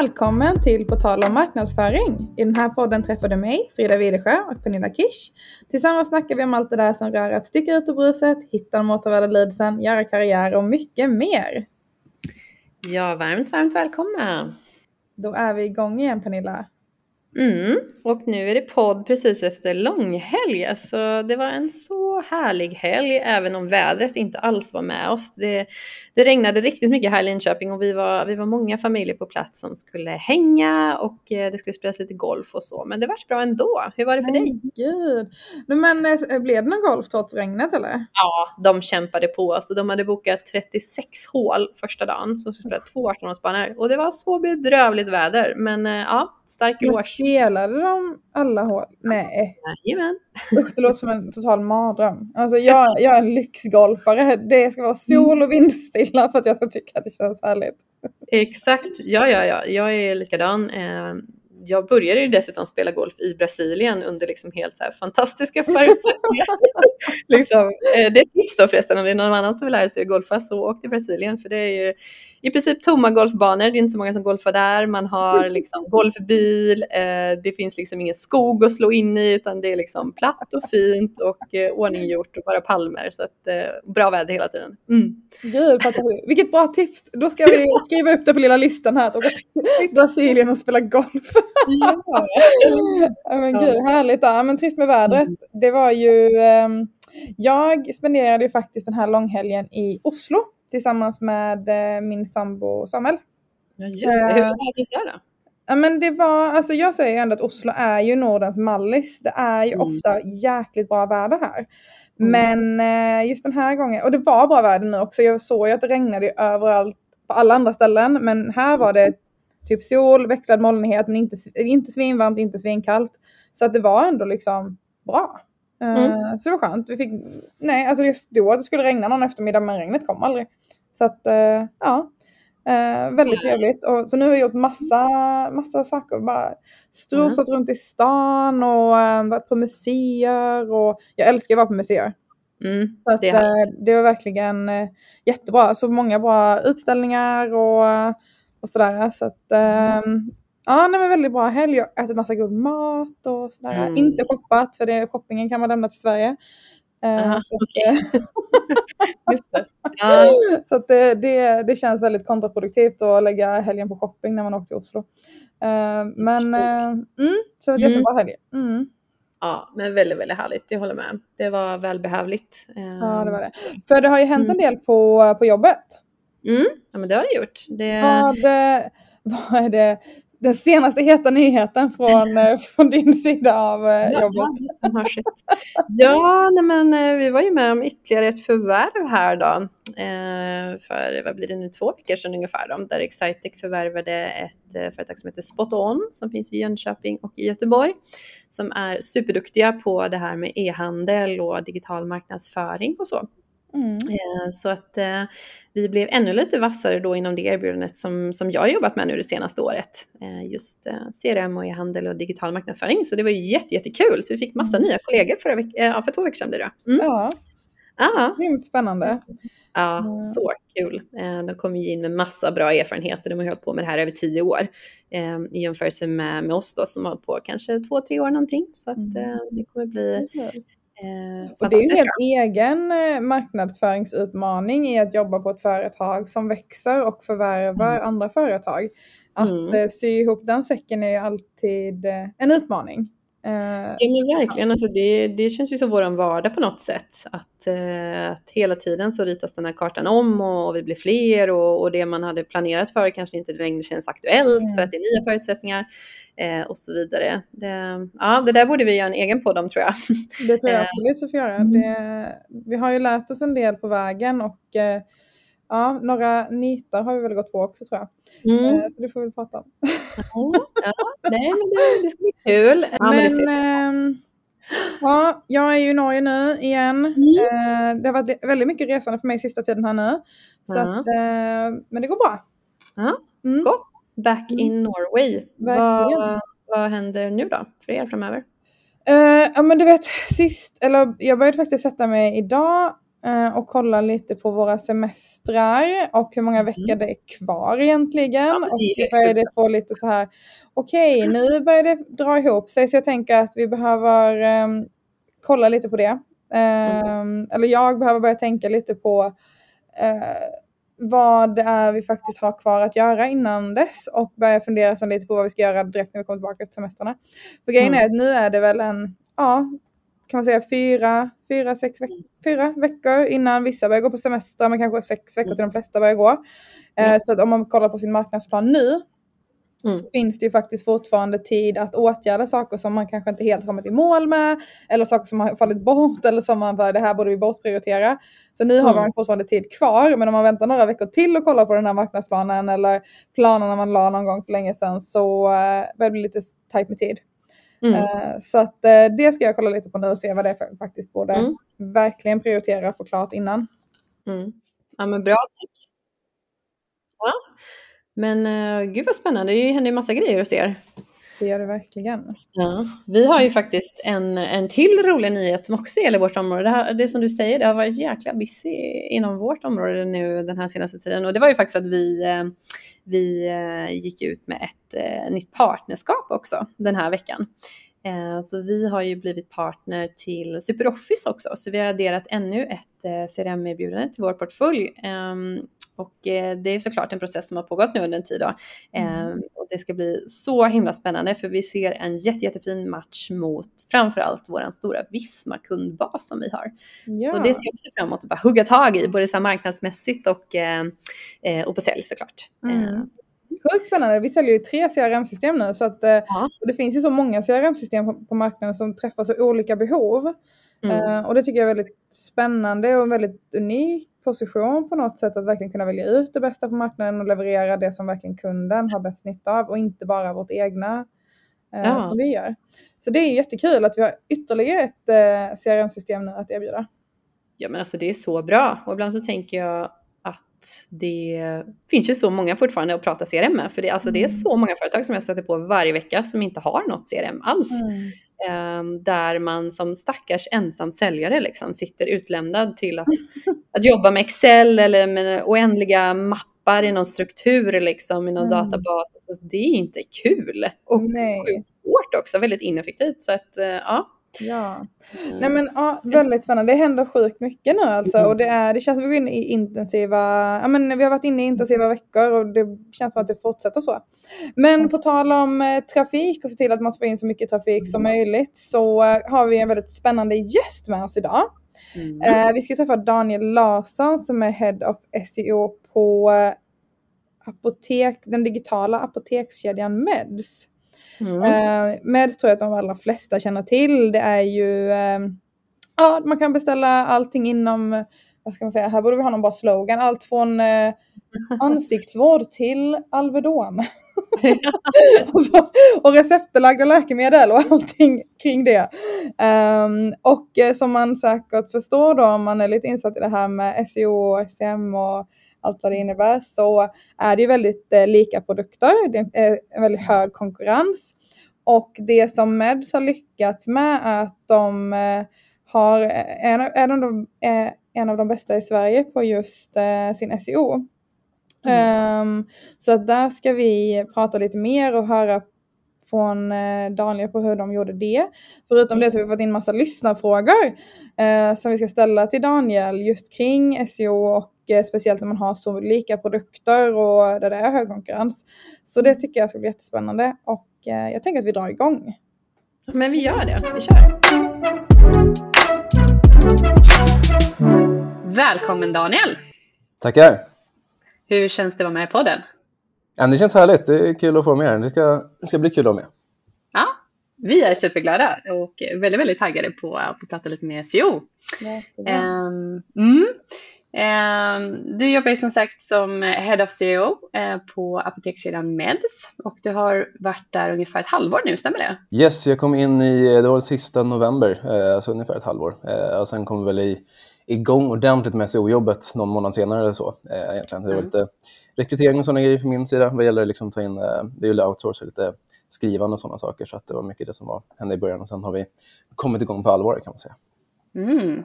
Välkommen till På tal om marknadsföring. I den här podden träffar du mig, Frida Widesjö och Pernilla Kish. Tillsammans snackar vi om allt det där som rör att sticka ut ur bruset, hitta den återvärda lidelsen, göra karriär och mycket mer. Ja, varmt, varmt välkomna. Då är vi igång igen Pernilla. Mm, och nu är det podd precis efter långhelg. Alltså, det var en så härlig helg, även om vädret inte alls var med oss. Det, det regnade riktigt mycket här i Linköping och vi var, vi var många familjer på plats som skulle hänga och eh, det skulle spelas lite golf och så. Men det var bra ändå. Hur var det för dig? Gud. Men eh, blev det någon golf trots regnet eller? Ja, de kämpade på. Alltså, de hade bokat 36 hål första dagen som skulle spela två 18-hålsbanor. Och det var så bedrövligt väder. Men eh, ja, stark eloge. Spelade de alla hål? Nej. Jajamän. Usch, det låter som en total mardröm. Alltså jag, jag är en lyxgolfare. Det ska vara sol och vindstilla för att jag ska tycka att det känns härligt. Exakt, ja, ja, ja. Jag är likadan. Jag började ju dessutom spela golf i Brasilien under liksom helt så fantastiska förutsättningar. liksom, eh, det är ett tips då förresten om det är någon annan som vill lära sig att golfa så åk till Brasilien för det är ju i princip tomma golfbanor, det är inte så många som golfar där, man har liksom golfbil, eh, det finns liksom ingen skog att slå in i utan det är liksom platt och fint och eh, ordninggjort och bara palmer så att bra väder hela tiden. Mm. Gud, vilket bra tips! Då ska vi skriva upp det på lilla listan här att åka till Brasilien och spela golf. Ja. men gud, härligt. Ja, men trist med vädret. Mm. Det var ju, ehm, jag spenderade ju faktiskt den här långhelgen i Oslo tillsammans med eh, min sambo Samuel. Ja, just det. Hur var det där då? Ja, men det var, alltså jag säger ju ändå att Oslo är ju Nordens Mallis. Det är ju mm. ofta jäkligt bra väder här. Mm. Men eh, just den här gången, och det var bra väder nu också. Jag såg ju att det regnade överallt på alla andra ställen. Men här var det typ sol, växlad molnighet, men inte, inte svinvarmt, inte svinkallt. Så att det var ändå liksom bra. Eh, mm. Så det var skönt. Vi fick, nej, alltså det stod att det skulle regna någon eftermiddag men regnet kom aldrig. Så att uh, ja, uh, väldigt trevligt. Och, så nu har jag gjort massa, massa saker. Bara strosat mm. runt i stan och varit på museer. Och jag älskar att vara på museer. Mm, så att, det, det, var verkligen jättebra. Så många bra utställningar och, och sådär. Så att, mm. Ja, nej, men väldigt bra helg. Jag ätit massa god mat och sådär. Mm. Inte shoppat, för det, shoppingen kan man lämna till Sverige. Uh, så okay. det. Ja. så att det, det, det, känns väldigt kontraproduktivt att lägga helgen på shopping när man åker till Oslo. Uh, men uh, mm, så det var mm. jättebra helg. Mm. Ja, men väldigt, väldigt härligt. Jag håller med. Det var välbehövligt. Ja, det var det. För det har ju hänt en mm. del på, på jobbet. Mm, ja, men det har det gjort. Det... Vad, vad är det den senaste heta nyheten från, eh, från din sida av eh, ja, jobbet. Ja, nej men eh, vi var ju med om ytterligare ett förvärv här då. för vad blir det nu, två veckor sedan ungefär då, där Excitec förvärvade ett företag som heter Spot On som finns i Jönköping och i Göteborg. Som är superduktiga på det här med e-handel och digital marknadsföring och så. Mm. Eh, så att eh, vi blev ännu lite vassare då inom det erbjudandet som, som jag har jobbat med nu det senaste året. Eh, just CRM och e-handel och digital marknadsföring. Så det var ju jätte, jättekul. Så vi fick massa mm. nya kollegor förra veck- ja, för två veckor sedan det. Mm. Ja, ah. grymt spännande. Ja, mm. så kul. De kom ju in med massa bra erfarenheter. De har hållit på med det här över tio år i jämförelse med, med oss då som har hållit på kanske två, tre år någonting. Så att mm. det kommer bli Eh, och det är en egen eh, marknadsföringsutmaning i att jobba på ett företag som växer och förvärvar mm. andra företag. Att mm. eh, sy ihop den säcken är ju alltid eh, en utmaning. Uh, ja men verkligen, alltså det, det känns ju som vår vardag på något sätt. Att, uh, att hela tiden så ritas den här kartan om och, och vi blir fler och, och, det man hade planerat för kanske inte längre känns aktuellt mm. för att det är nya förutsättningar uh, och så vidare. Det, ja, det där borde vi göra en egen podd om tror jag. Det tror jag absolut vi får göra. Mm. Det, vi har ju lärt oss en del på vägen och Ja, några nitar har vi väl gått på också tror jag. Mm. Eh, så det får vi väl prata om. ja, nej, men det, det ska bli kul. Ja, men, men äh, ja, jag är ju i Norge nu igen. Mm. Eh, det har varit väldigt mycket resande för mig sista tiden här nu. Så mm. att, eh, men det går bra. Ja, mm. Gott. Back in mm. Norway. Vad, vad händer nu då för er framöver? Uh, ja men du vet sist, eller jag började faktiskt sätta mig idag eh, och kolla lite på våra semestrar och hur många veckor det är kvar egentligen. Mm. Ja, det och började få lite så här, okej nu börjar det dra ihop sig så jag tänker att vi behöver ehm, kolla lite på det. Ehm, Eller jag behöver börja tänka lite på eh, vad det är vi faktiskt har kvar att göra innan dess och börja fundera lite på vad vi ska göra direkt när vi kommer tillbaka till semestrarna. För grejen Mm. är att nu är det väl en, ja, kan man säga fyra, fyra, sex veck- fyra veckor innan vissa börjar gå på semester, men kanske sex veckor till de flesta börjar gå. Eh, Ja. Så att om man kollar på sin marknadsplan nu Mm. så finns det ju faktiskt fortfarande tid att åtgärda saker som man kanske inte helt kommit i mål med eller saker som har fallit bort eller som man bara det här borde vi bortprioritera. Så nu har Mm. man fortfarande tid kvar men om man väntar några veckor till och kollar på den här marknadsplanen eller planerna man la någon gång för länge sedan så eh, börjar det bli lite tajt med tid. Mm. Eh, så att eh, det ska jag kolla lite på nu och se vad det är för faktiskt borde Mm. verkligen prioritera och klart innan. Mm. Ja, men bra tips. Ja. Men uh, gud vad spännande, det händer ju massa grejer hos er. Det gör det verkligen. Ja. Vi har ju faktiskt en, en till rolig nyhet som också gäller vårt område. Det, här, det är som du säger, det har varit jäkla busy inom vårt område nu den här senaste tiden. Och det var ju faktiskt att vi, eh, vi eh, gick ut med ett eh, nytt partnerskap också den här veckan. Eh, Så vi har ju blivit partner till SuperOffice också, så vi har adderat ännu ett eh, CRM-erbjudande till vår portfölj. Ehm, Och eh, det är såklart en process som har pågått nu under en tid. Då. Ehm, Och det ska bli så himla spännande för vi ser en jätte, jättefin match mot framförallt vår stora Visma-kundbas som vi har. Ja. Så det ser jag också fram emot att bara hugga tag i, både så marknadsmässigt och, och på sälj såklart. Mm. Sjukt spännande. Vi säljer ju tre CRM-system nu så att eh, Ja. och det finns ju så många CRM-system på, på marknaden som träffar så olika behov. Mm. Eh, och det tycker jag är väldigt spännande och en väldigt unik position på något sätt att verkligen kunna välja ut det bästa på marknaden och leverera det som verkligen kunden har bäst nytta av och inte bara vårt egna eh, Ja. som vi gör. Så det är jättekul att vi har ytterligare ett CRM-system nu att erbjuda. Ja men alltså det är så bra och ibland så tänker jag att det finns ju så många fortfarande att prata CRM med. För det, alltså det är Mm. så många företag som jag stöter på varje vecka som inte har något CRM alls. Ehm, där man som stackars ensam säljare liksom sitter utlämnad till att, att jobba med Excel eller med oändliga mappar i någon struktur liksom, i någon Mm. databas. Alltså, det är inte kul. Och Nej. sjukt svårt också, väldigt ineffektivt. Så att, eh, ja. Ja. Nej men ja, väldigt spännande. Det händer sjukt mycket nu alltså. Och det, är, det känns som att vi går in i intensiva, ja men vi har varit inne i intensiva veckor och det känns som att det fortsätter så. Men på tal om eh, trafik och se till att man får in så mycket trafik som möjligt så eh, har vi en väldigt spännande gäst med oss idag. Mm. Eh, vi ska träffa Daniel Larsson som är Head of SEO på eh, apotek, den digitala apotekskedjan Meds. Mm. Eh, Meds tror jag att de allra flesta känner till. Det är ju, eh, ja man kan beställa allting inom, vad ska man säga, här borde vi ha någon bra slogan. Allt från eh, ansiktsvård till Alvedon. Alltså, och receptbelagda läkemedel och allting kring det. Ehm, och eh, som man säkert förstår då om man är lite insatt i det här med SEO och SEM och allt vad det innebär så är det ju väldigt eh, lika produkter. Det är en väldigt hög konkurrens. Och det som Meds har lyckats med är att de eh, har, är, de, är en av de bästa i Sverige på just eh, sin SEO. Ehm, så att där ska vi prata lite mer och höra från eh, Daniel på hur de gjorde det. Förutom det så har vi fått in massa lyssnarfrågor eh, som vi ska ställa till Daniel just kring SEO och eh, speciellt när man har så lika produkter och där det är hög konkurrens. Så det tycker jag ska bli jättespännande och eh, jag tänker att vi drar igång. Men vi gör det, vi kör. Välkommen Daniel! Tackar! Hur känns det att vara med i podden? Ja, det känns härligt. Det är kul att få med er. Det ska, det ska bli kul att med. Ja, vi är superglada och väldigt, väldigt taggade på att prata lite mer SEO. Ehm, mm. Ehm, du jobbar ju som sagt som Head of SEO eh, på apotekskedjan Meds och du har varit där ungefär ett halvår nu, stämmer det? Yes, jag kom in i, det var sista november, eh, alltså ungefär ett halvår. Eh, och sen kom vi väl i, igång ordentligt med SEO-jobbet någon månad senare eller så. Egentligen. Det var Mm. Rekrytering och sådana grejer från min sida vad gäller liksom ta in, eh, det är ju outsourca lite skrivande och sådana saker. Så att det var mycket det som var, hände i början och sen har vi kommit igång på allvar kan man säga. Mm.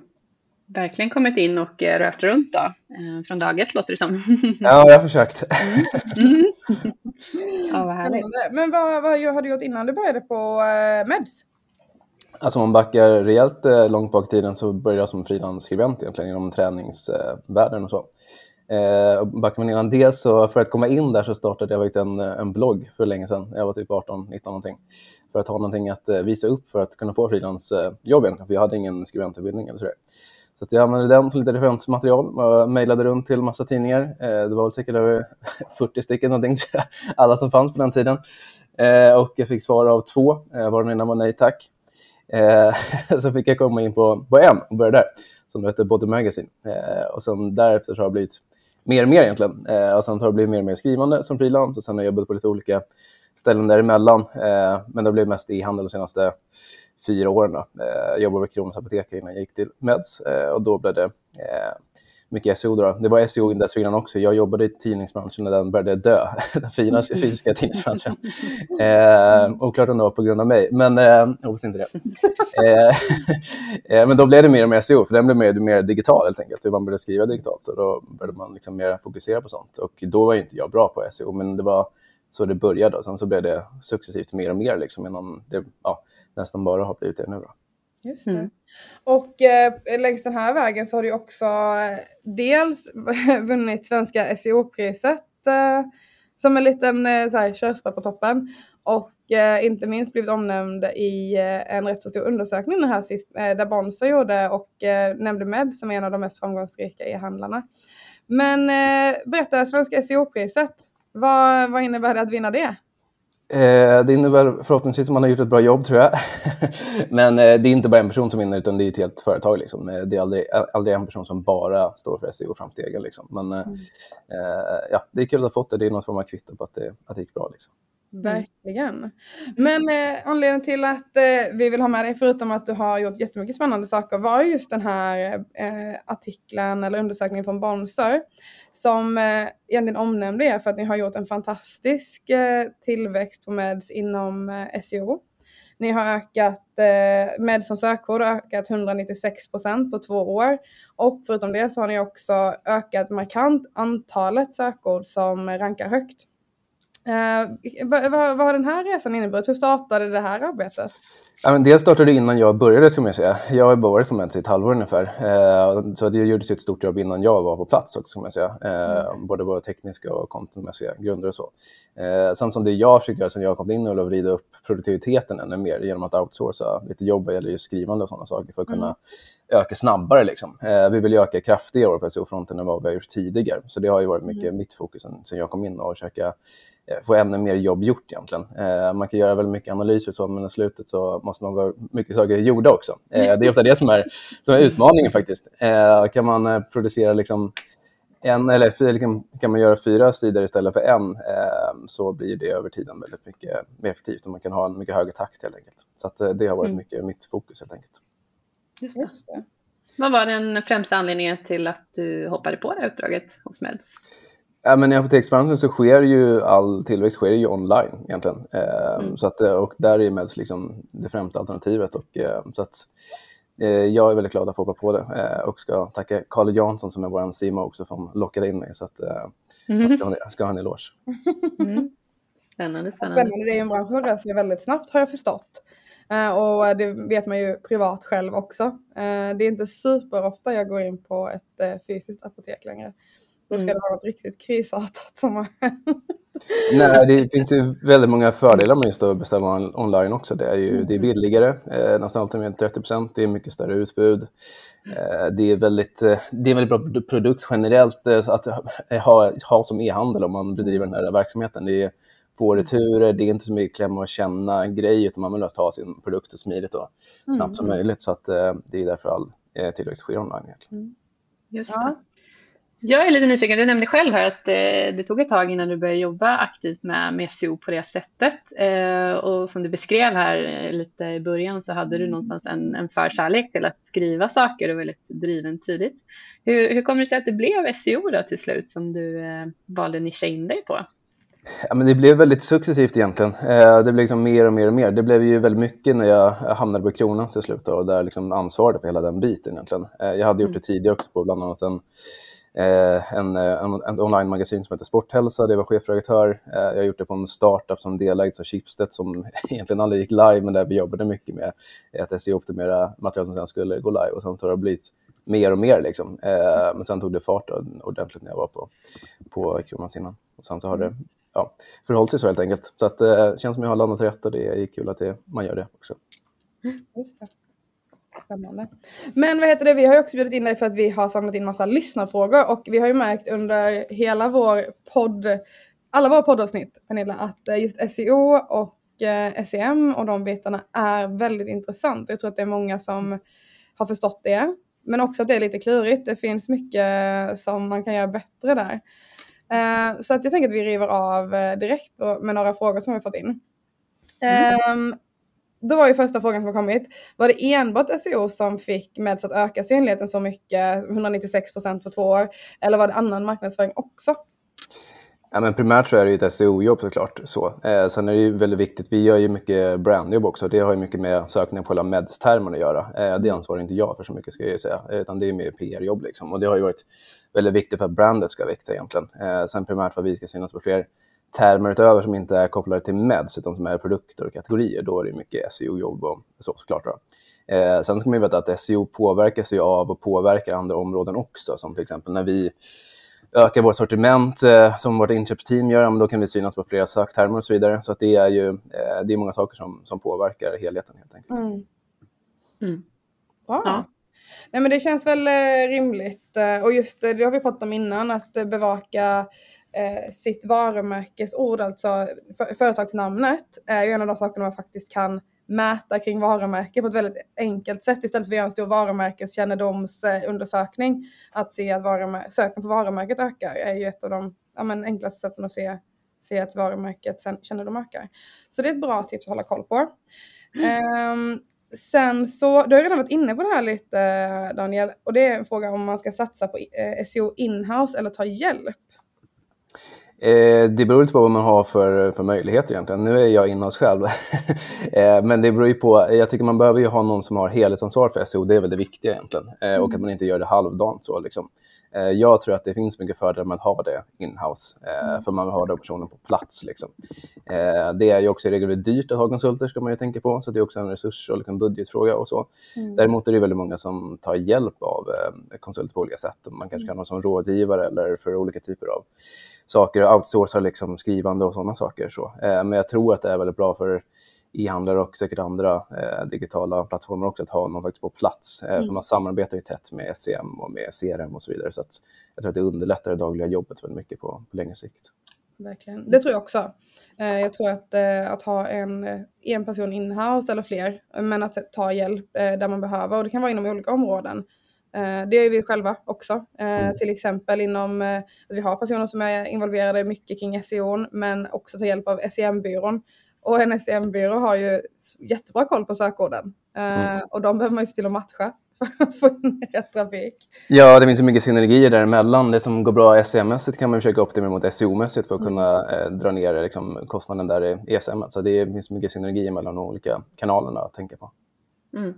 verkligen kommit in och eh, rört runt då, eh, från dag ett låter det som. Ja, jag har försökt. Mm. ja, vad härligt. Men vad, vad har du gjort innan du började på Meds? Alltså om man backar rejält långt bak i tiden så började jag som frilansskribent egentligen inom träningsvärlden och så. Eh, backar man innan det så för att komma in där så startade jag en, en blogg för länge sedan. Jag var typ 18, 19 någonting. För att ha någonting att eh, visa upp för att kunna få frilansjobb egentligen. För jag hade ingen skribentutbildning eller sådär. Så jag använde den som lite referensmaterial. och mejlade runt till massa tidningar. Eh, det var väl säkert över 40 stycken någonting, alla som fanns på den tiden. Eh, och jag fick svar av två, eh, var den ena var nej tack. Eh, så fick jag komma in på, på en och börja där, som då hette Body Magazine. Eh, och sen därefter så har det blivit mer och mer egentligen. Eh, och sen har det blivit mer och mer skrivande som frilans och sen har jag jobbat på lite olika ställen däremellan. Eh, men det har blivit mest e-handel de senaste fyra åren. Då. Eh, jag jobbade på Kronans Apotek innan jag gick till Meds eh, och då blev det eh, mycket SEO. Då. Det var SEO dessförinnan också. Jag jobbade i tidningsbranschen när den började dö, den fina fysiska tidningsbranschen. Eh, oklart om det var på grund av mig, men eh, jag hoppas inte det. Eh, men då blev det mer och mer SEO, för den blev mer, mer digital helt enkelt. Man började skriva digitalt och då började man liksom mer fokusera på sånt. Och då var inte jag bra på SEO, men det var så det började. Och sen så blev det successivt mer och mer liksom, innan det, ja, nästan bara har blivit det nu. Då. Just. Mm. Och eh, längs den här vägen så har du också eh, dels vunnit Svenska SEO-priset eh, som en liten eh, körsbär på toppen och eh, inte minst blivit omnämnd i eh, en rätt så stor undersökning här sist, eh, där Bonsa gjorde och nämnde Med som en av de mest framgångsrika e-handlarna. Men berätta, Svenska SEO-priset, vad, vad innebär det att vinna det? Eh, det innebär förhoppningsvis att man har gjort ett bra jobb tror jag. Men eh, det är inte bara en person som vinner utan det är ett helt företag. Liksom. Eh, det är aldrig, aldrig en person som bara står för SEO framstegen. Liksom. Men mm. ja, det är kul att ha fått det. Det är någon form av kvitto på att det, att det gick bra. Liksom. Mm. Verkligen. Men eh, anledningen till att eh, vi vill ha med dig, förutom att du har gjort jättemycket spännande saker, var just den här eh, artikeln eller undersökningen från Bonser som eh, egentligen omnämnde er för att ni har gjort en fantastisk eh, tillväxt på Meds inom eh, SEO. Ni har ökat, eh, med som sökord ökat 196 procent på två år och förutom det så har ni också ökat markant antalet sökord som rankar högt. Eh, vad, vad, har den här resan inneburit? Hur startade det här arbetet? Ja, men det startade innan jag började, ska man säga. Jag har bara varit på Meds i ett halvår ungefär. Eh, så det gjordes ett stort jobb innan jag var på plats också, ska man säga. Eh, mm. Både på tekniska och contentmässiga grunder och så. Eh, sen som det jag har försökt göra sen jag kom in och vrida upp produktiviteten ännu mer genom att outsourca lite jobb vad gäller just skrivande och sådana saker för att kunna mm. öka snabbare. Liksom. Eh, vi vill ju öka kraftigare på SEO-fronten än vad vi har gjort tidigare. Så det har ju varit mycket mm. mitt fokus sen, sen jag kom in och försöka Eh, få ännu mer jobb gjort egentligen. Eh, man kan göra väldigt mycket analyser och så, men i slutet så måste man vara mycket saker gjorda också. Eh, det är ofta det som är, som är utmaningen faktiskt. kan man producera liksom en, eller liksom, kan man göra fyra sidor istället för en så blir det över tiden väldigt mycket mer effektivt och man kan ha en mycket högre takt helt enkelt. Så att, det har varit mm. mycket mitt fokus helt enkelt. Just det. Just det. Vad var den främsta anledningen till att du hoppade på det här uppdraget hos Meds? Ja, men I apoteksbranschen så sker ju all tillväxt sker ju online egentligen. Eh, mm. så att, eh, och där är Meds liksom det främsta alternativet. Och, eh, så att, eh, jag är väldigt glad att få hoppa på det och ska tacka Carl Jansson som är vår CMO också som lockade in mig. Så att, mm. jag ska, ska ha en eloge. Mm. Spännande, spännande. Spännande. Det är ju en bransch som rör sig väldigt snabbt har jag förstått. Och det vet man ju privat själv också. Det är inte superofta jag går in på ett fysiskt apotek längre. Då ska mm. det vara något riktigt krisartat som har hänt. Nej, det finns ju väldigt många fördelar med just att beställa online också. Det är, ju, det är mm. billigare, eh, nästan alltid med 30 procent. Det är mycket större utbud. Eh, det, är väldigt, eh, det är en väldigt bra produkt generellt eh, att ha, ha som e-handel om man bedriver den här verksamheten. Det är få mm. returer, det är inte så mycket klämma och känna grej, utan man vill ha sin produkt så smidigt och snabbt mm. som möjligt. Så att, eh, det är därför all eh, tillväxt sker online. Egentligen. Mm. Just det. Jag är lite nyfiken, du nämnde själv här att eh, det tog ett tag innan du började jobba aktivt med, med SEO på det sättet. Eh, och som du beskrev här eh, lite i början så hade du någonstans en, en förkärlek till att skriva saker och väldigt driven tidigt. Hur, hur kommer det sig att det blev SEO då till slut som du valde nischa in dig på? Ja, men det blev väldigt successivt egentligen. Det blev liksom mer och mer och mer. Det blev ju väldigt mycket när jag hamnade på Kronan till slut och där liksom ansvarade för hela den biten egentligen. Jag hade gjort det tidigare också på bland annat en, Eh, en, eh, en, en online-magasin som heter Sporthälsa, där jag var chefredaktör. Eh, jag har gjort det på en startup som delägts av Schibsted som egentligen aldrig gick live, men där vi jobbade mycket med att SEO-optimera material som sen skulle gå live och sen så har det blivit mer och mer. Liksom. men sen tog det fart ordentligt när jag var på, på Kronans innan. Och sen så har det ja, förhållit sig så helt enkelt. Så att, det eh, känns som jag har landat rätt och det är kul att det, man gör det också. Mm, just det. Spännande. Men vad heter det, vi har ju också bjudit in dig för att vi har samlat in massa lyssnarfrågor och vi har ju märkt under hela vår podd, alla våra poddavsnitt Pernilla, att eh, just SEO och eh, SEM och de bitarna är väldigt intressant. Jag tror att det är många som har förstått det, men också att det är lite klurigt. Det finns mycket som man kan göra bättre där. Eh, så att jag tänker att vi river av direkt med några frågor som vi fått in. Mm. Eh, då var ju första frågan som har kommit, var det enbart SEO som fick Meds att öka synligheten så mycket, 196 procent på två år, eller var det annan marknadsföring också? Ja, men primärt så är det ju ett SEO-jobb såklart. Så. Eh, sen är det ju väldigt viktigt, vi gör ju mycket brandjobb också. Det har ju mycket med sökningen på hela Meds-termen att göra. Eh, det ansvarar inte jag för så mycket ska jag säga, utan det är mer PR-jobb liksom. Och det har ju varit väldigt viktigt för att brandet ska växa egentligen. Eh, sen primärt för att vi ska synas på fler termer utöver som inte är kopplade till meds utan som är produkter och kategorier. Då är det mycket SEO-jobb och så såklart. Då. Eh, sen ska man veta att SEO påverkas ju av och påverkar andra områden också, som till exempel när vi ökar vårt sortiment eh, som vårt inköpsteam gör, men då kan vi synas på flera söktermer och så vidare. Så det är ju eh, det är många saker som, som påverkar helheten helt enkelt. Mm. Mm. Bra. Ja. Nej men det känns väl eh, rimligt eh, och just det har vi pratat om innan att bevaka eh, sitt varumärkesord, alltså för, företagsnamnet är ju en av de sakerna man faktiskt kan mäta kring varumärke på ett väldigt enkelt sätt istället för att göra en stor varumärkeskännedomsundersökning. Eh, att se att varumär- söken på varumärket ökar är ju ett av de ja, men, enklaste sätten att se, se att varumärket kännedom ökar. Så det är ett bra tips att hålla koll på. Mm. Um, Sen så, du har redan varit inne på det här lite eh, Daniel, och det är en fråga om man ska satsa på eh, SEO inhouse eller ta hjälp. Eh, det beror lite på vad man har för, för möjligheter egentligen. Nu är jag inhouse själv. eh, men det beror ju på, jag tycker man behöver ju ha någon som har helhetsansvar för SEO, det är väl det viktiga egentligen. Eh, mm. Och att man inte gör det halvdant så liksom. Eh, jag tror att det finns mycket fördelar med att ha det inhouse, eh, mm. för man vill ha den personen på plats. Liksom. Eh, det är ju också i regel dyrt att ha konsulter, ska man ju tänka på, så det är också en resurs och liksom budgetfråga och så. Mm. Däremot är det väldigt många som tar hjälp av konsulter på olika sätt. Man kanske mm. kan ha som rådgivare eller för olika typer av saker, outsourca liksom skrivande och sådana saker. Så. Men jag tror att det är väldigt bra för e-handlare och säkert andra eh, digitala plattformar också, att ha någon faktiskt på plats. Eh, mm. För man samarbetar ju tätt med SCM och med CRM och så vidare. Så att jag tror att det underlättar det dagliga jobbet väldigt mycket på, på längre sikt. Verkligen. Det tror jag också. Eh, jag tror att, eh, att ha en, en person inhouse eller fler, men att ta hjälp eh, där man behöver. Och det kan vara inom olika områden. Eh, det gör vi själva också. Mm. Till exempel inom att vi har personer som är involverade mycket kring SEO, men också tar hjälp av SEM-byrån och en SEM-byrå har ju jättebra koll på sökorden. Eh, mm. och de behöver man ju se till att matcha för att få in rätt trafik. Ja, det finns ju mycket synergier däremellan. Det som går bra SEM-mässigt kan man försöka optimera mot SEO-mässigt för att kunna eh, dra ner liksom, kostnaden där i ESM. Så det finns mycket synergier mellan de olika kanalerna att tänka på. Mm.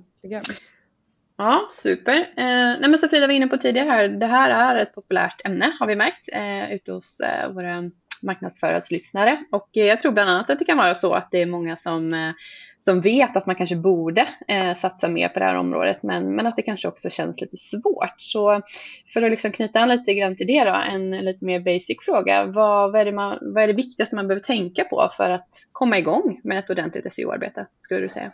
Ja, super. Eh, nej men som Frida var inne på tidigare här, det här är ett populärt ämne har vi märkt eh, ute hos eh, våra marknadsföringslyssnare. Och eh, jag tror bland annat att det kan vara så att det är många som, eh, som vet att man kanske borde eh, satsa mer på det här området, men, men att det kanske också känns lite svårt. Så för att liksom knyta an lite grann till det då, en lite mer basic fråga. Vad, vad, är det man, vad är det viktigaste man behöver tänka på för att komma igång med ett ordentligt SEO-arbete, skulle du säga?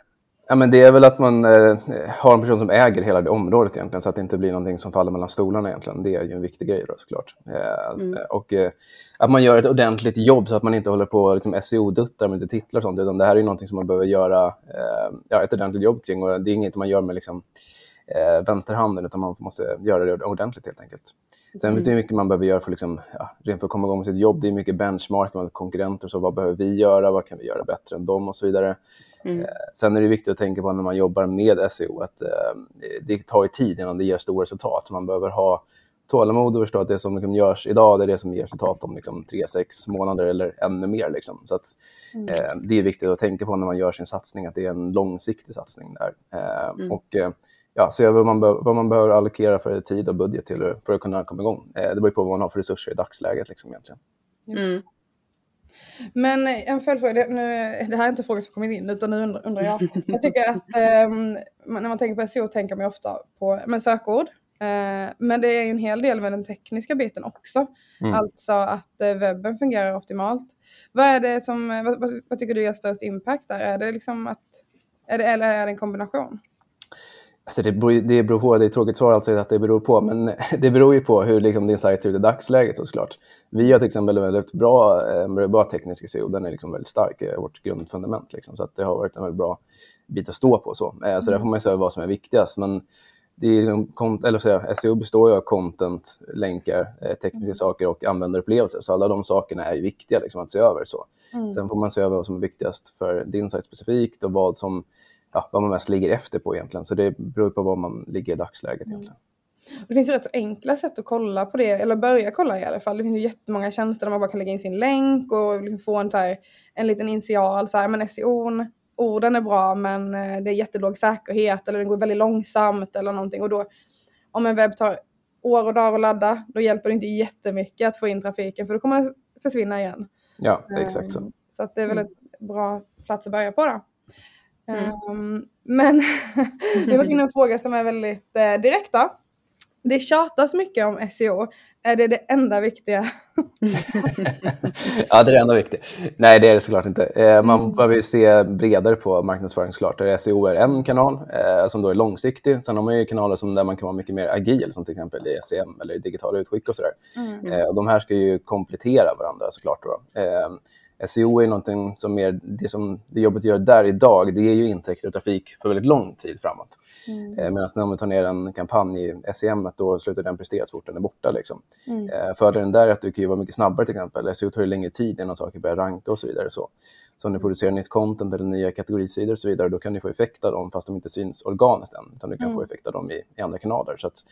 Ja, men det är väl att man eh, har en person som äger hela det området egentligen så att det inte blir någonting som faller mellan stolarna egentligen. Det är ju en viktig grej då såklart. Eh, mm. Och eh, att man gör ett ordentligt jobb så att man inte håller på liksom, SEO-duttar med lite titlar och sånt utan det här är ju någonting som man behöver göra eh, ja, ett ordentligt jobb kring och det är inget man gör med liksom, eh, vänsterhanden utan man måste göra det ordentligt helt enkelt. Sen mm. finns det mycket man behöver göra för, liksom, ja, rent för att komma igång med sitt jobb. Det är mycket benchmark med konkurrenter. Så vad behöver vi göra? Vad kan vi göra bättre än dem? Och så vidare. Mm. Eh, sen är det viktigt att tänka på när man jobbar med SEO att eh, det tar tid innan det ger stora resultat. Så man behöver ha tålamod och förstå att det som liksom görs idag det är det som ger resultat om liksom, tre, sex månader eller ännu mer. Liksom. Så att, mm. eh, det är viktigt att tänka på när man gör sin satsning, att det är en långsiktig satsning där. Eh, mm. Och eh, ja, se vad man, vad man behöver allokera för tid och budget till för att kunna komma igång. Eh, det beror på vad man har för resurser i dagsläget. Liksom, egentligen. Mm. Men en följdfråga, nu, det här är inte frågor som kommit in utan nu undrar, jag. Jag tycker att um, när man tänker på SEO tänker man ofta på men sökord. Uh, men det är en hel del med den tekniska biten också. Mm. Alltså att uh, webben fungerar optimalt. Vad är det som, vad, vad, vad, tycker du gör störst impact där? Är det liksom att, är det, eller är det en kombination? Alltså det, beror, det beror på, det är ett tråkigt svar alltså att det beror på, men det beror ju på hur liksom din sajt ser ut i dagsläget såklart. Vi har till exempel väldigt bra, eh, bra teknisk SEO, den är liksom väldigt stark, eh, vårt grundfundament. Liksom, så att det har varit en väldigt bra bit att stå på. Så, eh, så där får man ju säga vad som är viktigast. Men det är, liksom eller säga, SEO består ju av content, länkar, tekniska mm. saker och användarupplevelser. Så alla de sakerna är ju viktiga liksom, att se över. Så. Mm. Sen får man se över vad som är viktigast för din sajt specifikt och vad som ja, vad man mest ligger efter på egentligen. Så det beror på vad man ligger i dagsläget mm. egentligen. Det finns ju rätt så enkla sätt att kolla på det, eller börja kolla i alla fall. Det finns ju jättemånga tjänster där man bara kan lägga in sin länk och liksom få en, så här, en liten initial, så här, men SEO, orden är bra men eh, det är jättelåg säkerhet eller den går väldigt långsamt eller någonting. Och då, om en webb tar år och dagar att ladda, då hjälper det inte jättemycket att få in trafiken för då kommer den försvinna igen. Ja, exakt så. Um, så att det är väl mm. en bra plats att börja på då. Mm. Um, men vi varit inne på en fråga som är väldigt eh, direkt då. Det tjatas mycket om SEO. Är det det enda viktiga? ja, det är det enda viktiga. Nej, det är det såklart inte. Eh, man mm. behöver se bredare på marknadsföring såklart. Där SEO är en kanal eh, som då är långsiktig. Sen har man ju kanaler som där man kan vara mycket mer agil, som till exempel i SEM eller i digitala utskick och sådär. Mm. Eh, och de här ska ju komplettera varandra såklart. Då. SEO är någonting som mer, det som det jobbet gör där idag, det är ju intäkter och trafik för väldigt lång tid framåt. Mm. Eh, Medan när man tar ner en kampanj i SEM, då slutar den prestera så fort den är borta. Liksom. Mm. Eh, fördelen där är att du kan vara mycket snabbare till exempel. SEO tar ju längre tid innan saker börjar ranka och så vidare. Så, så om du producerar nytt content eller nya kategorisidor och så vidare, då kan du få effekt av dem fast de inte syns organiskt än, utan du kan mm. få effekt av dem i, i andra kanaler. Så att,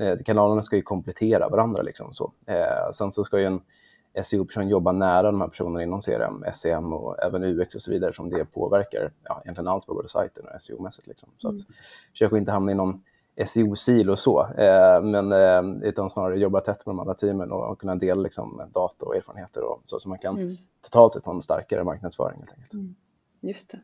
eh, kanalerna ska ju komplettera varandra. Liksom, så. Eh, sen så ska ju en SEO-person jobbar nära de här personerna inom CRM, SEM och även UX och så vidare som det påverkar ja, egentligen allt på både sajten och SEO-mässigt. Liksom. Så att, mm. försök inte hamna i någon SEO-silo så, eh, men eh, utan snarare jobba tätt med de andra teamen och, och kunna dela liksom, data och erfarenheter och så, så man kan mm. totalt sett få en starkare marknadsföring. Helt enkelt. Mm. Just det.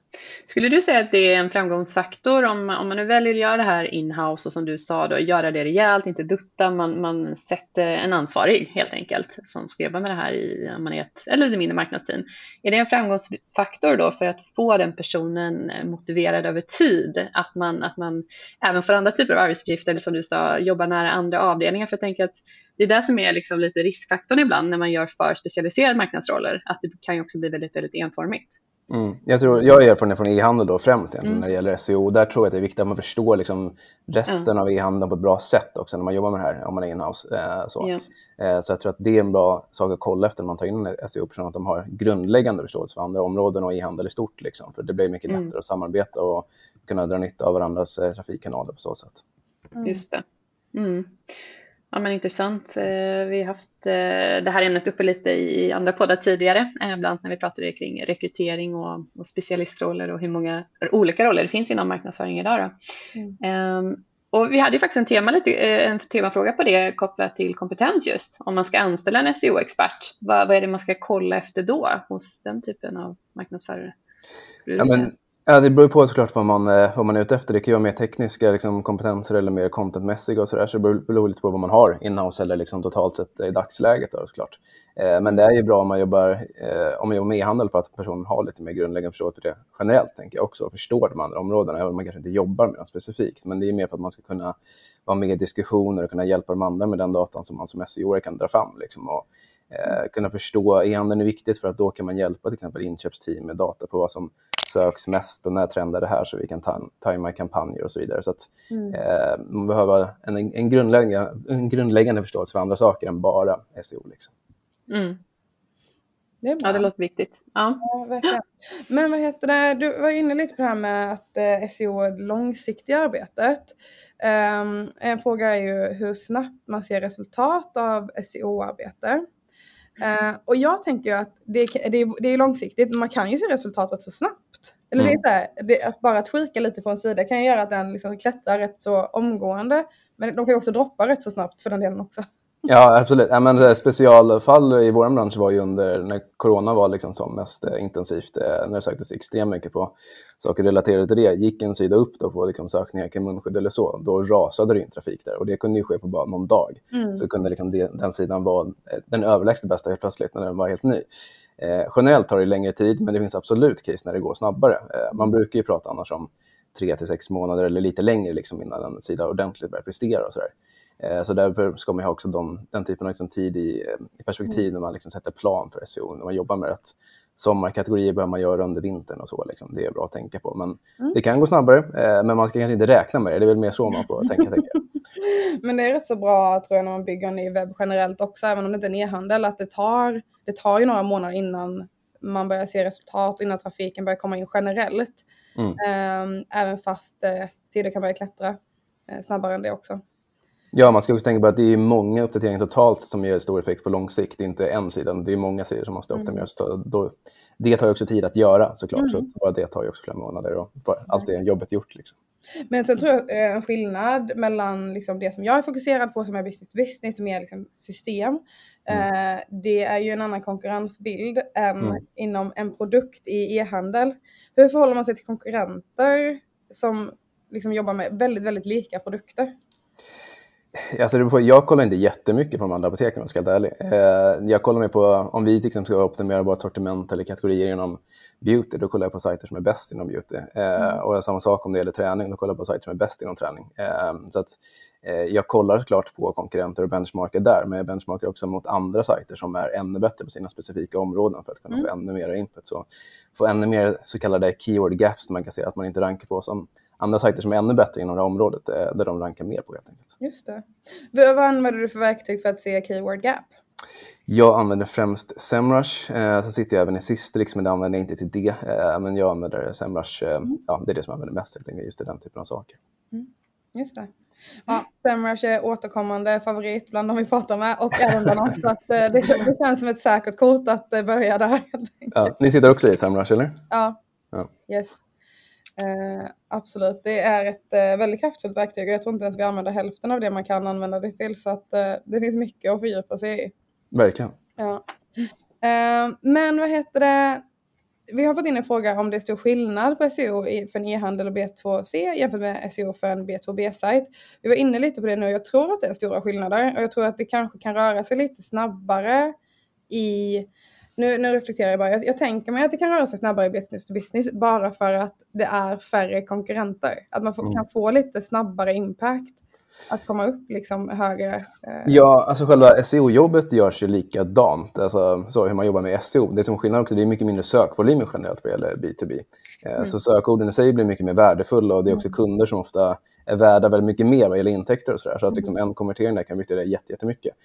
Skulle du säga att det är en framgångsfaktor om, om man nu väljer att göra det här inhouse och som du sa då, göra det rejält, inte dutta, man, man sätter en ansvarig helt enkelt som ska jobba med det här i, om man är ett eller det mindre marknadsteam. Är det en framgångsfaktor då för att få den personen motiverad över tid? Att man, att man även får andra typer av arbetsuppgifter eller som du sa, jobba nära andra avdelningar? För jag tänker att det är det som är liksom lite riskfaktorn ibland när man gör för specialiserade marknadsroller, att det kan ju också bli väldigt, väldigt enformigt. Mm. Jag, tror, jag har erfarenhet från e-handel då främst mm. när det gäller SEO. Där tror jag att det är viktigt att man förstår liksom resten mm. av e-handeln på ett bra sätt också när man jobbar med det här, om man är inhouse. Eh, så. Yeah. så jag tror att det är en bra sak att kolla efter när man tar in en SEO-person, att de har grundläggande förståelse för andra områden och e-handel i stort. Liksom. För det blir mycket mm. lättare att samarbeta och kunna dra nytta av varandras eh, trafikkanaler på så sätt. Just det. Ja, men intressant. Eh, vi har haft eh, det här ämnet uppe lite i andra poddar tidigare, eh, bland annat när vi pratade kring rekrytering och, och specialistroller och hur många olika roller det finns inom marknadsföring idag. Mm. Ehm, och vi hade ju faktiskt en, tema, lite, en temafråga på det kopplat till kompetens just. Om man ska anställa en SEO-expert, vad, vad är det man ska kolla efter då hos den typen av marknadsförare? Ja, men, Ja, det beror på såklart vad man, eh, vad man är ute efter. Det kan ju vara mer tekniska liksom, kompetenser eller mer contentmässiga och sådär. Så det beror lite på vad man har inhouse eller liksom, totalt sett eh, i dagsläget. Då, såklart. Eh, men det är ju bra om man jobbar, eh, om man jobbar med e-handel för att personen har lite mer grundläggande förståelse för det generellt, tänker jag också, och förstår de andra områdena, även om man kanske inte jobbar med dem specifikt. Men det är mer för att man ska kunna vara med i diskussioner och kunna hjälpa de andra med den datan som man som SEO kan dra fram. Liksom, och, eh, kunna förstå e-handeln är viktigt för att då kan man hjälpa till exempel inköpsteam med data på vad som söks mest och när trendar det här så vi kan tajma kampanjer och så vidare. Så att, mm. eh, man behöver en, en, grundläggande, en grundläggande förståelse för andra saker än bara SEO. Liksom. Mm. Det. Ja, det låter viktigt. Ja. Ja. Men vad heter det, du var inne lite på det här med att eh, SEO är det långsiktiga arbetet. Ehm, en fråga är ju hur snabbt man ser resultat av SEO-arbete. Eh, och jag tänker ju att det, är- det, det är långsiktigt, men man kan ju se resultatet så snabbt. Eller det är Mm. så här, det, att bara tweaka lite på en sida kan ju göra att den liksom klättrar rätt så omgående. Men de kan ju också droppa rätt så snabbt för den delen också. Ja, absolut. Ja, men specialfall i vår bransch var ju under när corona var liksom som mest eh, intensivt, eh, när det söktes extremt mycket på saker relaterade till det. Gick en sida upp då på liksom, sökningar kring munskydd eller så, då rasade det in trafik där. Och det kunde ju ske på bara någon dag. Mm. Så kunde liksom den sidan vara eh, den överlägset bästa helt plötsligt när den var helt ny. Eh, generellt tar det längre tid, men det finns absolut case när det går snabbare. Eh, man brukar ju prata annars om tre till sex månader eller lite längre liksom, innan en sida ordentligt börjar prestera och sådär. Eh, Så därför ska man ha också de, den typen av liksom tid i, eh, i perspektiv när man liksom sätter plan för SEO, när man jobbar med rätt sommarkategorier behöver man göra under vintern och så. Liksom. Det är bra att tänka på. Men det kan gå snabbare, eh, men man ska kanske inte räkna med det. Det är väl mer så man får tänka. tänka. Men det är rätt så bra tror jag när man bygger en ny webb generellt också, även om det inte är en e-handel, att det tar, det tar ju några månader innan man börjar se resultat, innan trafiken börjar komma in generellt. Mm. Ehm, även fast eh, sidor kan börja klättra eh, snabbare än det också. Ja, man ska också tänka på att det är många uppdateringar totalt som ger stor effekt på lång sikt. Inte en sida, det är många sidor som måste optimeras. Så då, det tar ju också tid att göra såklart, så bara det tar ju också flera månader och får allt det jobbet gjort. Liksom. Men sen tror jag eh, en skillnad mellan liksom det som jag är fokuserad på som är business to business, som är liksom system. Eh, det är ju en annan konkurrensbild än Mm. inom en produkt i e-handel. Hur förhåller man sig till konkurrenter som liksom jobbar med väldigt, väldigt lika produkter? Alltså, jag kollar inte jättemycket på de andra apoteken om jag ska vara ärlig. Eh, jag kollar mer på om vi till exempel ska optimera vårt sortiment eller kategorier inom beauty, då kollar jag på sajter som är bäst inom beauty. Eh, och samma sak om det gäller träning, då kollar jag på sajter som är bäst inom träning. Eh, så att, jag kollar klart på konkurrenter och benchmarker där, men jag benchmarkar också mot andra sajter som är ännu bättre på sina specifika områden för att kunna få ännu mer input. Så få ännu mer så kallade keyword gaps, där man kan se att man inte rankar på som andra sajter som är ännu bättre inom det här området, eh, där de rankar mer på helt enkelt. Just det. Vad använder du för verktyg för att se keyword gap? Jag använder främst Semrush. Eh, så sitter jag även i Sistrix, men det använder jag inte till det. Eh, men jag använder Semrush. Eh, ja, det är det som jag använder mest, helt enkelt, just den typen av saker. Just det. Ja, Semrush är återkommande favorit bland de vi pratar med och även bland oss. Så att, eh, det, kän- det känns som ett säkert kort att eh, börja där. helt enkelt. Ja, ni sitter också i Semrush, eller? Ja, Ja. yes. Eh, absolut, det är ett eh, väldigt kraftfullt verktyg och jag tror inte ens vi använder hälften av det man kan använda det till. Så att, eh, det finns mycket att fördjupa sig i. Verkligen. Ja. Eh, men vad heter det? Vi har fått in en fråga om det är stor skillnad på SEO för en e-handel och B2C jämfört med SEO för en B2B-sajt. Vi var inne lite på det nu och jag tror att det är stora skillnader och jag tror att det kanske kan röra sig lite snabbare i nu, nu reflekterar jag bara. Jag, jag tänker mig att det kan röra sig snabbare business to business bara för att det är färre konkurrenter. Att man får, Mm. kan få lite snabbare impact. Att komma upp liksom högre. Eh, Ja, alltså själva SEO-jobbet görs ju likadant. Alltså så hur man jobbar med SEO. Det som är också, det är mycket mindre sökvolymer generellt vad gäller B2B. Eh, Så sökorden i sig blir mycket mer värdefulla och det är också kunder som ofta är värda väldigt mycket mer vad gäller intäkter och sådär. Så att liksom en konvertering där kan betyda jätte- jättemycket.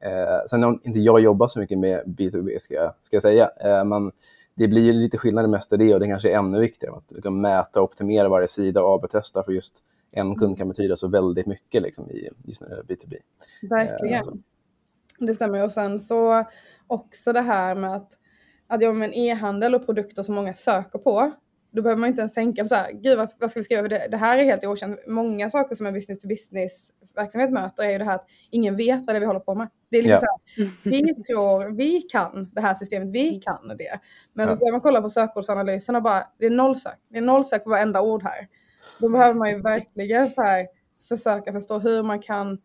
Eh, sen har inte jag jobbat så mycket med B2B ska jag, ska jag säga. Eh, men det blir ju lite skillnad i det och det kanske är ännu viktigare. Att kan mäta och optimera varje sida och AB-testa för just en kund kan betyda så väldigt mycket liksom, i just när det är B2B. Verkligen. Det stämmer. Och sen så också det här med att, att med en e-handel och produkter som många söker på. Då behöver man inte ens tänka på så här, gud vad, vad ska vi skriva? Det, det här är helt okänt. Många saker som en business to business verksamhet möter är ju det här att ingen vet vad det är vi håller på med. Det är liksom Ja. så här, vi tror, vi kan det här systemet, vi kan det. Men så Ja. börjar man kolla på sökordsanalysen och bara, det är noll sök. Det är noll sök på varenda ord här. Då behöver man ju verkligen så här, försöka förstå hur man kan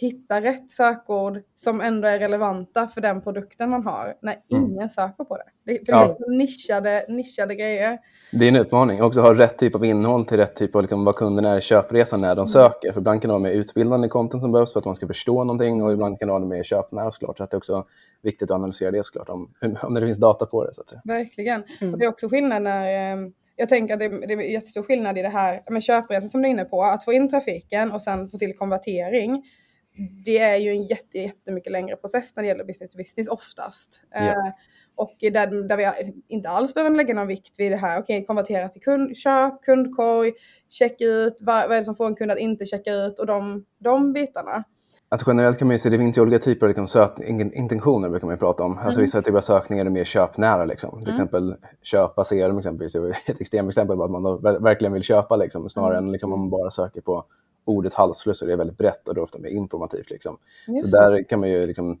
hitta rätt sökord som ändå är relevanta för den produkten man har när Mm. ingen söker på det. det, för Ja. det är nischade, nischade grejer. Det är en utmaning. Också ha rätt typ av innehåll till rätt typ av liksom, vad kunden är i köpresan när de söker. För ibland kan det vara mer utbildande content som behövs för att man ska förstå någonting och ibland kan det vara mer köpnära såklart. Så att det är också viktigt att analysera det såklart om, om det finns data på det. Så att säga. Verkligen. Mm. Och det är också skillnad när, eh, jag tänker att det, det är jättestor skillnad i det här med köpresan som du är inne på, att få in trafiken och sen få till konvertering. Det är ju en jätte, jättemycket längre process när det gäller business to business oftast. Ja. Eh, och där, där vi inte alls behöver lägga någon vikt vid det här, okej konvertera till kund, köp, kundkorg, checka ut, vad, vad är det som får en kund att inte checka ut och de, de bitarna. Alltså generellt kan man ju se, det finns ju olika typer av liksom intentioner brukar man ju prata om. Alltså Mm. vissa typer av sökningar är mer köpnära. Liksom. Till Mm. exempel köpa serum exempelvis ett extremt exempel på att man verkligen vill köpa liksom, snarare Mm. än liksom, om man bara söker på ordet halsfluss är väldigt brett och det är ofta mer informativt. Liksom. Så där kan man ju liksom,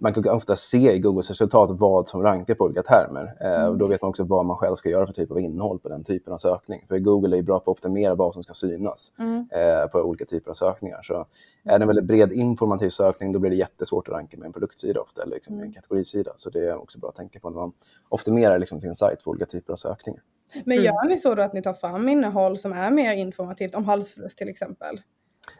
man kan ofta se i Googles resultat vad som rankar på olika termer. Eh, och då vet man också vad man själv ska göra för typ av innehåll på den typen av sökning. För Google är ju bra på att optimera vad som ska synas Mm. eh, på olika typer av sökningar. Så är det en väldigt bred informativ sökning då blir det jättesvårt att ranka med en produktsida ofta eller liksom en kategorisida. Så det är också bra att tänka på när man optimerar liksom sin sajt för olika typer av sökningar. Men Mm. gör ni så då att ni tar fram innehåll som är mer informativt om halsfluss till exempel?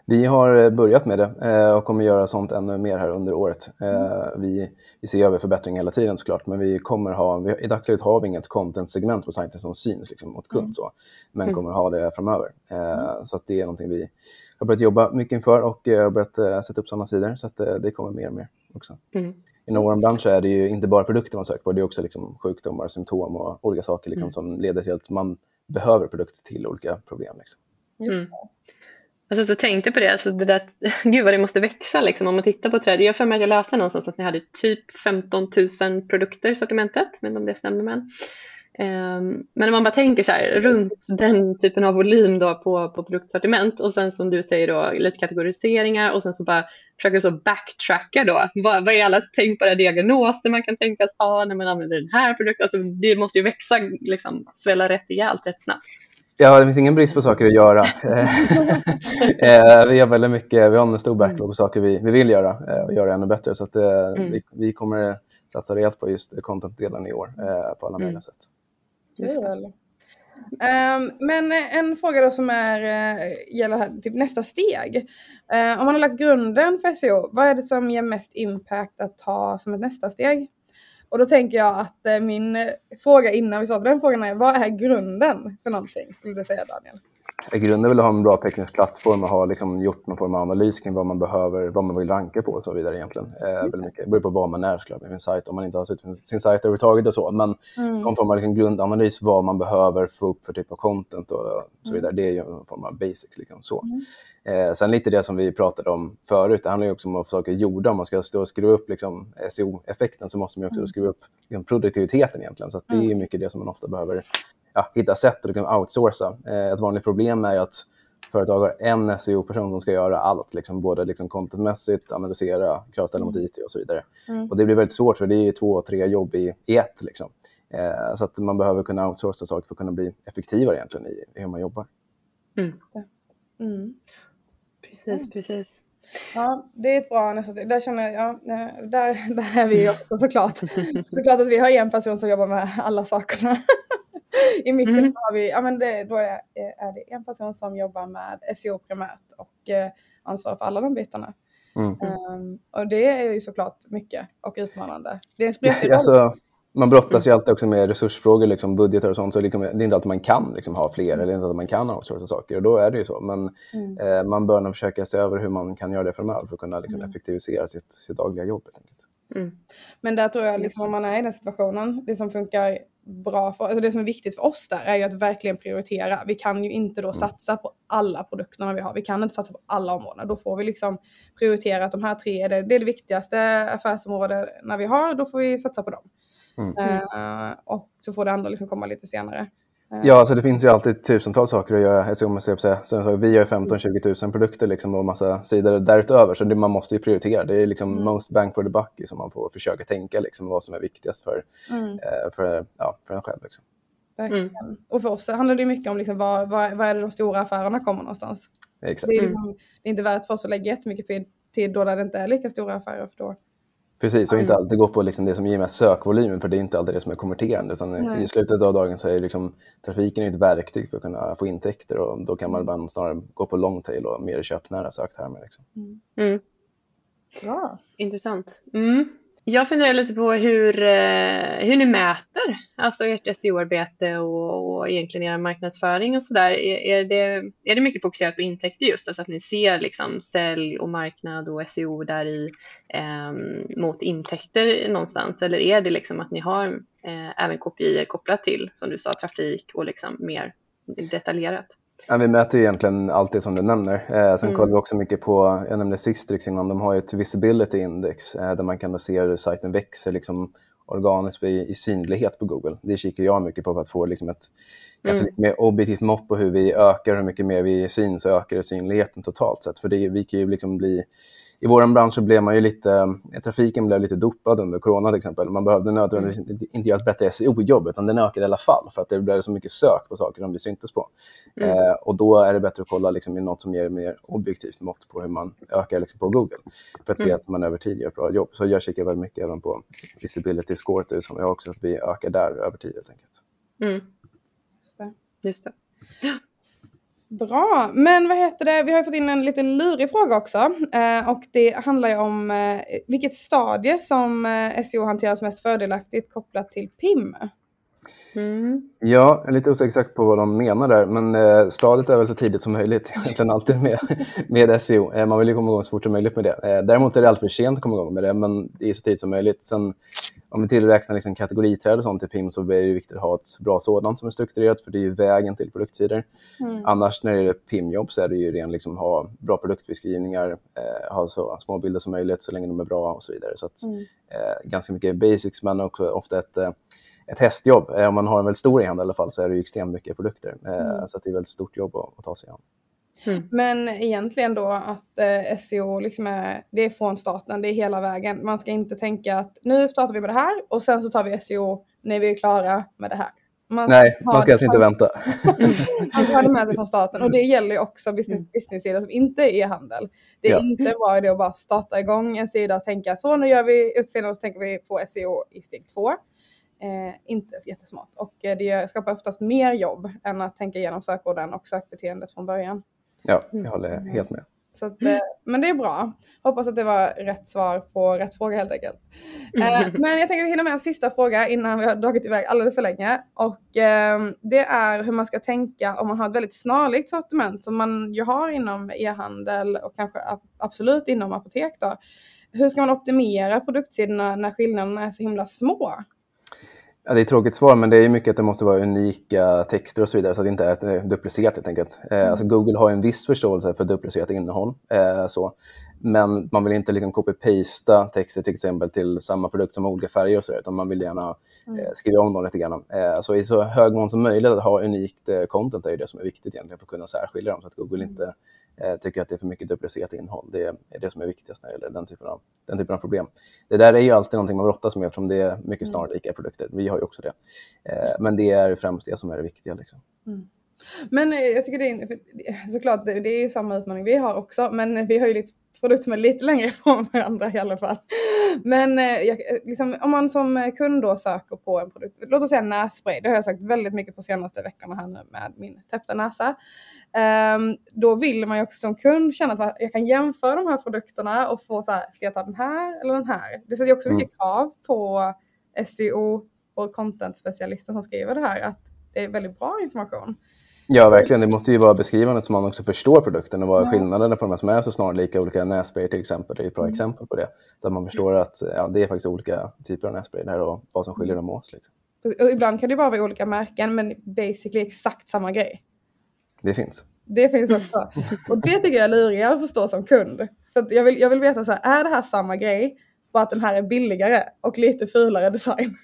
Vi har eh, börjat med det eh, och kommer göra sånt ännu mer här under året. Eh, Vi, vi ser över förbättringar hela tiden såklart, men vi kommer ha, vi, i dagsläget har vi inget content-segment på sajten som syns liksom, mot kund, Mm. så, men Mm. kommer ha det framöver. Eh, Så att det är någonting vi har börjat jobba mycket inför och har börjat sätta upp sådana sidor, så att det kommer mer och mer också. Mm. Inom vår bransch är det ju inte bara produkter man söker på, det är också liksom sjukdomar, symptom och olika saker liksom, Mm. som leder till att man behöver produkter till olika problem. Liksom. Alltså, så tänkte på det, alltså det där, gud vad det måste växa liksom, om man tittar på träd. Jag har för mig att jag läste någonstans att ni hade typ 15 000 produkter i sortimentet, men om det stämmer men. Um, ehm, men om man bara tänker så här, runt den typen av volym då på, på produktsortiment och sen som du säger då lite kategoriseringar och sen så bara försöker så backtracka då. Vad, vad är alla tänkbara diagnoser man kan tänkas ha när man använder den här produkten? Alltså det måste ju växa, liksom svälla rätt rejält rätt snabbt. Ja, det finns ingen brist på saker att göra. Eh, vi har väldigt mycket, vi har en stor backlog på saker vi, vi vill göra eh, och göra ännu bättre. Så att, eh, Mm. vi, vi kommer satsa rejält på just content-delen i år eh, på alla Mm. möjliga sätt. Just det. Ehm, men en fråga då som är, eh, gäller här, typ nästa steg. Eh, om man har lagt grunden för SEO, vad är det som ger mest impact att ta som ett nästa steg? Och då tänker jag att eh, min eh, fråga innan vi svarar på den frågan är, vad är grunden för någonting? Skulle du säga Daniel? I grunden att ha en bra teknisk plattform och ha liksom gjort någon form av analys kring vad man behöver, vad man vill ranka på och så vidare egentligen. Eh, väldigt mycket. Det beror på vad man är såklart med sin sajt, om man inte har sett sin sajt överhuvudtaget och så. Men Mm. någon form av liksom grundanalys vad man behöver få upp för typ av content och så vidare. Det är ju en form av basic. Liksom, så. Eh, sen lite det som vi pratade om förut, det handlar ju också om att få saker gjorda. Om man ska stå och skruva upp liksom, SEO-effekten så måste man ju också skruva upp liksom, produktiviteten egentligen. Så att det är ju mycket det som man ofta behöver ja, hitta sätt att liksom, outsourca. Eh, ett vanligt problem är ju att företag har en SEO-person som ska göra allt, liksom, både liksom, contentmässigt, analysera, kravställa mot IT och så vidare. Mm. Och det blir väldigt svårt för det är ju två, tre jobb i, i ett. Liksom. Eh, så att man behöver kunna outsourca saker för att kunna bli effektivare egentligen i, i hur man jobbar. Mm. Precis, precis. Ja, det är ett bra nästa steg. Där känner jag, ja, eh, där, där är vi ju också såklart. såklart att vi har en person som jobbar med alla sakerna. I mitten Mm. så har vi, ja men det, då är det, är det en person som jobbar med SEO primärt och eh, ansvarar för alla de bitarna. Mm. Ehm, och det är ju såklart mycket och utmanande. Det är en spretig. Alltså, man brottas ju alltid också med resursfrågor, liksom budgetar och sånt. Så liksom, det är inte alltid man kan liksom, ha fler eller inte alltid man kan outsourca saker. Och då är det ju så. Men Mm. eh, man bör nog försöka se över hur man kan göra det framöver för att kunna liksom, Mm. effektivisera sitt, sitt dagliga jobb. Helt enkelt. Mm. Men där tror jag liksom om man är i den situationen, det som funkar bra för, alltså det som är viktigt för oss där är ju att verkligen prioritera. Vi kan ju inte då satsa på alla produkterna vi har. Vi kan inte satsa på alla områden. Då får vi liksom prioritera att de här tre är det, det, är det viktigaste affärsområdet när vi har. Då får vi satsa på dem. Mm. Eh, och så får det andra liksom komma lite senare. Ja, så det finns ju alltid tusentals saker att göra SEO-mässigt. Så, så vi har 15-20 000 produkter liksom, och massa sidor därutöver, så det, man måste ju prioritera. Det är liksom Mm. most bang for the buck som man får försöka tänka liksom, vad som är viktigast för, Mm, eh, för, ja, för en själv. Liksom. verkligen. Och för oss handlar det mycket om liksom vad, vad, vad är det de stora affärerna kommer någonstans. Exakt. Det är, Mm. liksom, det är inte värt för oss att lägga jättemycket tid- tid då där det inte är lika stora affärer. För då. Precis, och inte Mm. alltid gå på liksom det som ger mest sökvolymen, för det är inte alltid det som är konverterande. Utan Nej. I slutet av dagen så är liksom, trafiken ett verktyg för att kunna få intäkter och då kan man Mm. ibland snarare gå på long tail och mer köpnära söktermer. Liksom. Mm. Bra. Intressant. Mm. Jag funderar lite på hur, eh, hur ni mäter alltså ert SEO-arbete och, och egentligen er marknadsföring och sådär. Är, är, det, är det mycket fokuserat på intäkter just, alltså att ni ser liksom sälj och marknad och SEO där i eh, mot intäkter någonstans? Eller är det liksom att ni har eh, även kopior kopplat till, som du sa, trafik och liksom mer detaljerat? Ja, vi mäter ju egentligen allt det som du nämner. Eh, sen mm. kollar vi också mycket på, jag nämnde Sistrix innan, de har ju ett visibility index eh, där man kan se hur sajten växer liksom, organiskt i, i synlighet på Google. Det kikar jag mycket på för att få liksom, ett mm. lite mer objektivt mått på hur vi ökar, hur mycket mer vi syns och ökar synligheten totalt sett. För det, vi kan ju liksom bli i vår bransch så blev man ju lite, eh, trafiken blev lite dopad under corona till exempel. Man behövde nödvändigtvis mm. inte göra ett bättre SEO-jobb, utan den ökade i alla fall för att det blev så mycket sök på saker som vi syntes på. Mm. Eh, och då är det bättre att kolla liksom, i något som ger mer objektivt mått på hur man ökar liksom, på Google för att se mm. att man över tid gör ett bra jobb. Så jag kikar väldigt mycket även på visibility score som jag också, att vi ökar där över tid helt enkelt. Mm. Just det. Just det. Bra, men vad heter det? Vi har fått in en lite lurig fråga också. Eh, och det handlar ju om eh, vilket stadie som eh, SEO hanteras mest fördelaktigt kopplat till PIM. Mm. Ja, jag är lite osäker på vad de menar där, men eh, stadiet är väl så tidigt som möjligt, egentligen alltid med, med SEO. Eh, man vill ju komma igång så fort som möjligt med det. Eh, däremot är det alltid för sent att komma igång med det, men det är så tidigt som möjligt. Sen, om vi tillräknar liksom kategoriträd och sånt i PIM så är det viktigt att ha ett bra sådant som är strukturerat, för det är ju vägen till produktsidor. Mm. Annars när det är PIM-jobb så är det ju ren liksom ha bra produktbeskrivningar, eh, ha så små bilder som möjligt så länge de är bra och så vidare. Så att, mm. eh, ganska mycket basics, men också ofta ett eh, ett hästjobb. Eh, om man har en väldigt stor e-handel i alla fall så är det ju extremt mycket produkter. Eh, mm. Så det är ett väldigt stort jobb att, att ta sig an. Mm. Men egentligen då att eh, SEO liksom är, det är från starten, det är hela vägen. Man ska inte tänka att nu startar vi med det här och sen så tar vi SEO när vi är klara med det här. Man Nej, man ska alltså inte vänta. man ska ha det med sig från starten och det gäller ju också business, mm. business-sidor som inte är e-handel. Det är ja. inte bra idé att bara starta igång en sida och tänka så nu gör vi uppsidan och så tänker vi på SEO i steg två eh, inte jättesmart. Och eh, det skapar oftast mer jobb än att tänka igenom sökorden och sökbeteendet från början. Ja, jag håller mm. helt med. Så att, eh, men det är bra. Hoppas att det var rätt svar på rätt fråga helt enkelt. Eh, men jag tänker att vi hinner med en sista fråga innan vi har dragit iväg alldeles för länge. Och eh, det är hur man ska tänka om man har ett väldigt snarlikt sortiment som man ju har inom e-handel och kanske absolut inom apotek då. Hur ska man optimera produktsidorna när skillnaderna är så himla små? Ja, det är ett tråkigt svar, men det är mycket att det måste vara unika texter och så vidare, så att det inte är duplicerat helt enkelt. Eh, mm. alltså Google har en viss förståelse för duplicerat innehåll, eh, så. Men man vill inte liksom copy-pasta texter till exempel till samma produkt som olika färger och så där, utan man vill gärna mm. eh, skriva om dem lite grann. Eh, så i så hög mån som möjligt att ha unikt eh, content är det som är viktigt egentligen för att kunna särskilja dem, så att Google mm. inte eh, tycker att det är för mycket duplicerat innehåll. Det är det som är viktigast när det gäller den typen av, den typen av problem. Det där är ju alltid någonting man brottas med eftersom det är mycket mm. snarlika produkter. Vi har ju också det. Eh, men det är främst det som är det viktiga. Liksom. Mm. Men eh, jag tycker det är såklart, det är ju samma utmaning vi har också, men vi har ju lite produkter som är lite längre ifrån varandra i alla fall. Men eh, jag, liksom, om man som kund då söker på en produkt, låt oss säga nässpray, det har jag sagt väldigt mycket på senaste veckorna här nu med min täppta näsa. Um, då vill man ju också som kund känna att jag kan jämföra de här produkterna och få så här, ska jag ta den här eller den här? Det sätter också mm. mycket krav på SEO och content-specialisten som skriver det här, att det är väldigt bra information. Ja, verkligen. Det måste ju vara beskrivande så man också förstår produkten och vad ja. skillnaderna på de här som är så snarlika. Olika nässprayer till exempel det är ett bra mm. exempel på det. Så att man förstår att ja, det är faktiskt olika typer av nässprayer och vad som skiljer dem åt. Liksom. Och ibland kan det bara vara olika märken men basically exakt samma grej. Det finns. Det finns också. Och det tycker jag är lurigare att förstå som kund. För jag, vill, jag vill veta så här, är det här samma grej? Bara att den här är billigare och lite fulare design.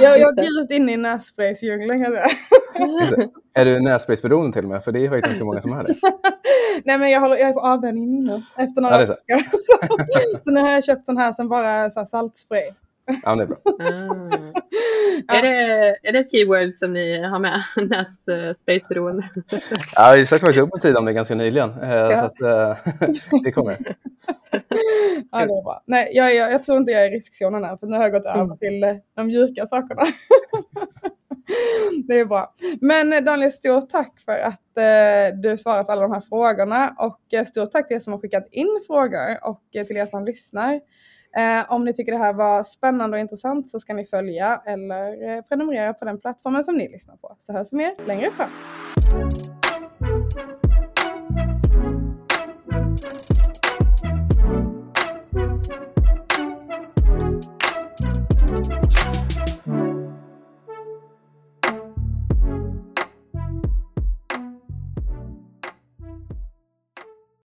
Jag, jag är djupt inne i nässpraysdjungeln kan jag säga. Är du nässpraysberoende till och med? För det är faktiskt ganska många som är det. Nej men jag, håller, jag är på avvänjning nu efter några ja. Så. så nu har jag köpt sån här som bara så här saltspray. Ja, det är bra. Mm. Ja. Är, det, är det ett keyword som ni har med? Nässpraysberoende? ja, vi sökte faktiskt upp en sida om det ganska nyligen. Eh, ja. Så att, uh, det kommer. ja, det är bra. Nej, jag, jag, jag, tror inte jag är i riskzonen här, för nu har jag gått över mm. till eh, de mjuka sakerna. det är bra. Men Daniel, stort tack för att eh, du svarat på alla de här frågorna och eh, stort tack till er som har skickat in frågor och eh, till er som lyssnar. Eh, om ni tycker det här var spännande och intressant så ska ni följa eller eh, prenumerera på den plattformen som ni lyssnar på. Så hörs vi mer längre fram.